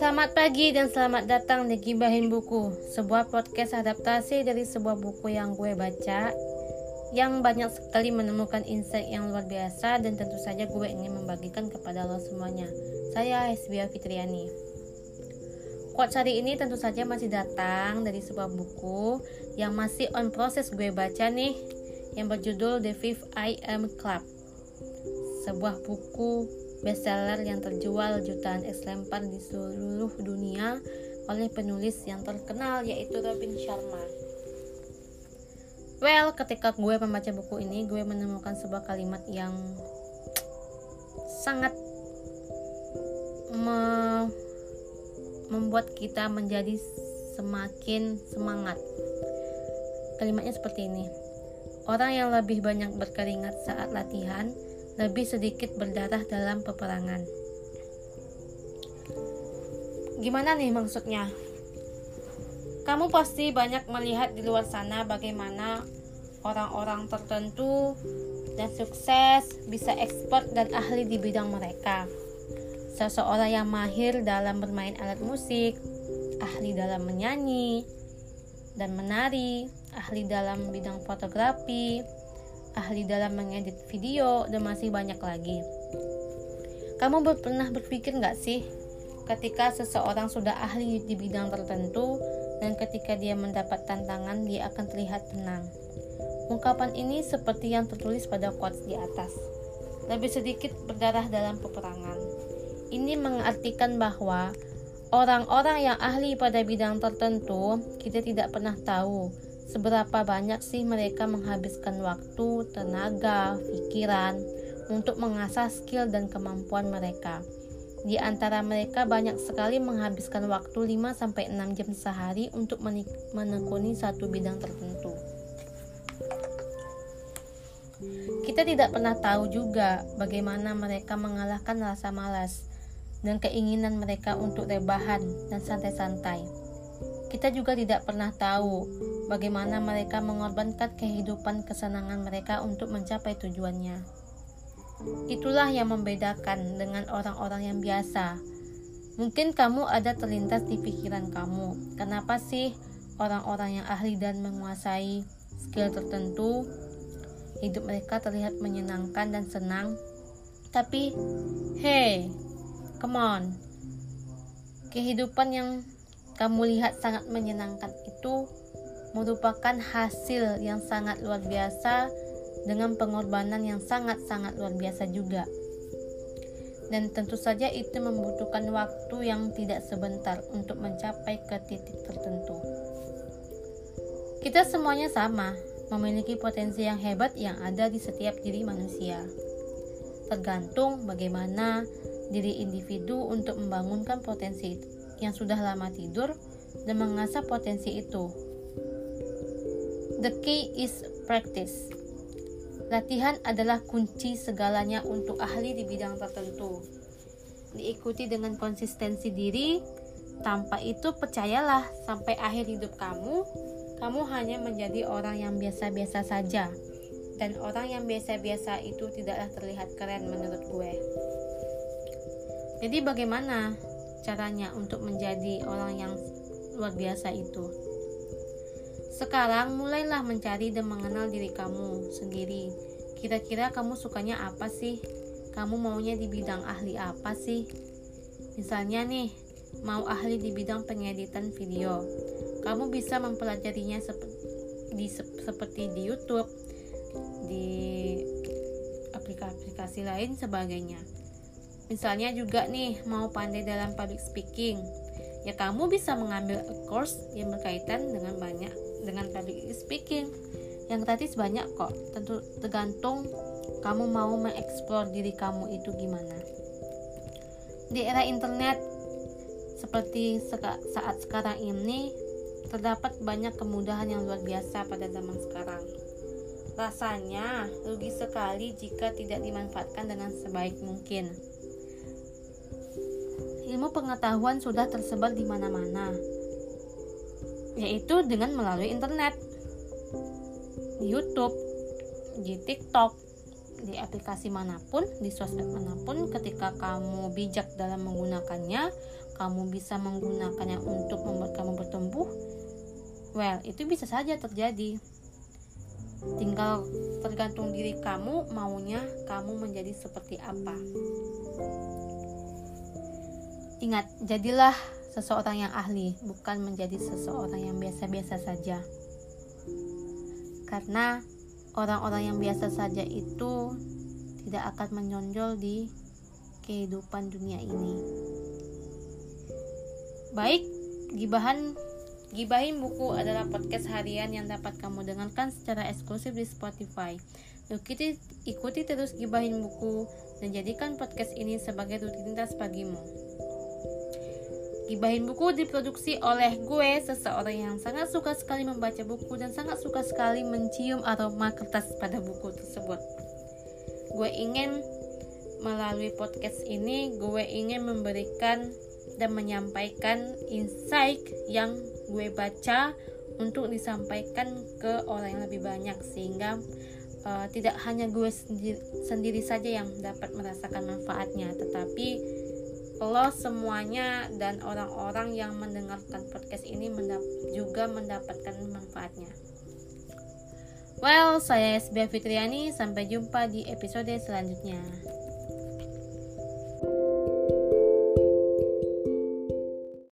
Selamat pagi dan selamat datang di Gibahin Buku, sebuah podcast adaptasi dari sebuah buku yang gue baca yang banyak sekali menemukan insight yang luar biasa dan tentu saja gue ingin membagikan kepada lo semuanya. Saya Hesbia Fitriani. Quotes hari ini tentu saja masih datang dari sebuah buku yang masih on proses gue baca nih yang berjudul The Fifth I Am Club. Sebuah buku bestseller yang terjual jutaan eks lempar di seluruh dunia oleh penulis yang terkenal yaitu Robin Sharma. Well, ketika gue membaca buku ini, gue menemukan sebuah kalimat yang sangat me membuat kita menjadi semakin semangat. Kalimatnya seperti ini. Orang yang lebih banyak berkeringat saat latihan, lebih sedikit berdarah dalam peperangan. Gimana nih maksudnya? Kamu pasti banyak melihat di luar sana bagaimana orang-orang tertentu dan sukses bisa ekspor dan ahli di bidang mereka. Seseorang yang mahir dalam bermain alat musik, ahli dalam menyanyi dan menari, ahli dalam bidang fotografi, ahli dalam mengedit video, dan masih banyak lagi. Kamu pernah berpikir nggak sih, ketika seseorang sudah ahli di bidang tertentu, dan ketika dia mendapat tantangan, dia akan terlihat tenang. Ungkapan ini seperti yang tertulis pada quotes di atas. Lebih sedikit berdarah dalam peperangan. Ini mengartikan bahwa orang-orang yang ahli pada bidang tertentu, kita tidak pernah tahu seberapa banyak sih mereka menghabiskan waktu, tenaga, pikiran untuk mengasah skill dan kemampuan mereka. Di antara mereka banyak sekali menghabiskan waktu 5-6 jam sehari untuk menekuni satu bidang tertentu. Kita tidak pernah tahu juga bagaimana mereka mengalahkan rasa malas dan keinginan mereka untuk rebahan dan santai-santai. Kita juga tidak pernah tahu bagaimana mereka mengorbankan kehidupan kesenangan mereka untuk mencapai tujuannya. Itulah yang membedakan dengan orang-orang yang biasa. Mungkin kamu ada terlintas di pikiran kamu, kenapa sih orang-orang yang ahli dan menguasai skill tertentu hidup mereka terlihat menyenangkan dan senang? Tapi, hey, come on. Kehidupan yang kamu lihat sangat menyenangkan itu merupakan hasil yang sangat luar biasa dengan pengorbanan yang sangat-sangat luar biasa juga. Dan tentu saja itu membutuhkan waktu yang tidak sebentar untuk mencapai ke titik tertentu. Kita semuanya sama, memiliki potensi yang hebat yang ada di setiap diri manusia. Tergantung bagaimana diri individu untuk membangunkan potensi yang sudah lama tidur dan mengasah potensi itu. The key is practice. Latihan adalah kunci segalanya untuk ahli di bidang tertentu. Diikuti dengan konsistensi diri, tanpa itu percayalah sampai akhir hidup kamu, kamu hanya menjadi orang yang biasa-biasa saja. Dan orang yang biasa-biasa itu tidaklah terlihat keren menurut gue. Jadi bagaimana caranya untuk menjadi orang yang luar biasa itu? Sekarang mulailah mencari dan mengenal diri kamu sendiri. Kira-kira kamu sukanya apa sih? Kamu maunya di bidang ahli apa sih? Misalnya nih, mau ahli di bidang pengeditan video. Kamu bisa mempelajarinya sep di sep seperti di YouTube, di aplikasi-aplikasi lain sebagainya. Misalnya juga nih, mau pandai dalam public speaking. Ya kamu bisa mengambil course yang berkaitan dengan banyak dengan public speaking. Yang gratis banyak kok. Tentu tergantung kamu mau mengeksplor diri kamu itu gimana. Di era internet seperti saat sekarang ini terdapat banyak kemudahan yang luar biasa pada zaman sekarang. Rasanya rugi sekali jika tidak dimanfaatkan dengan sebaik mungkin ilmu pengetahuan sudah tersebar di mana-mana yaitu dengan melalui internet di YouTube, di TikTok, di aplikasi mana pun, di sosmed mana pun ketika kamu bijak dalam menggunakannya, kamu bisa menggunakannya untuk membuat kamu bertumbuh, well, itu bisa saja terjadi. Tinggal tergantung diri kamu maunya kamu menjadi seperti apa. Ingat, jadilah seseorang yang ahli, bukan menjadi seseorang yang biasa-biasa saja. Karena orang-orang yang biasa saja itu tidak akan menonjol di kehidupan dunia ini. Baik, gibahan Gibahin Buku adalah podcast harian yang dapat kamu dengarkan secara eksklusif di Spotify. Ikuti, ikuti terus Gibahin Buku dan jadikan podcast ini sebagai rutinitas pagimu. Gibahin Buku diproduksi oleh gue, seseorang yang sangat suka sekali membaca buku dan sangat suka sekali mencium aroma kertas pada buku tersebut. Gue ingin melalui podcast ini, gue ingin memberikan dan menyampaikan insight yang gue baca untuk disampaikan ke orang yang lebih banyak sehingga uh, tidak hanya gue sendiri, sendiri saja yang dapat merasakan manfaatnya tetapi lo semuanya dan orang-orang yang mendengarkan podcast ini mendap juga mendapatkan manfaatnya. Well, saya SBA Fitriani. Sampai jumpa di episode selanjutnya.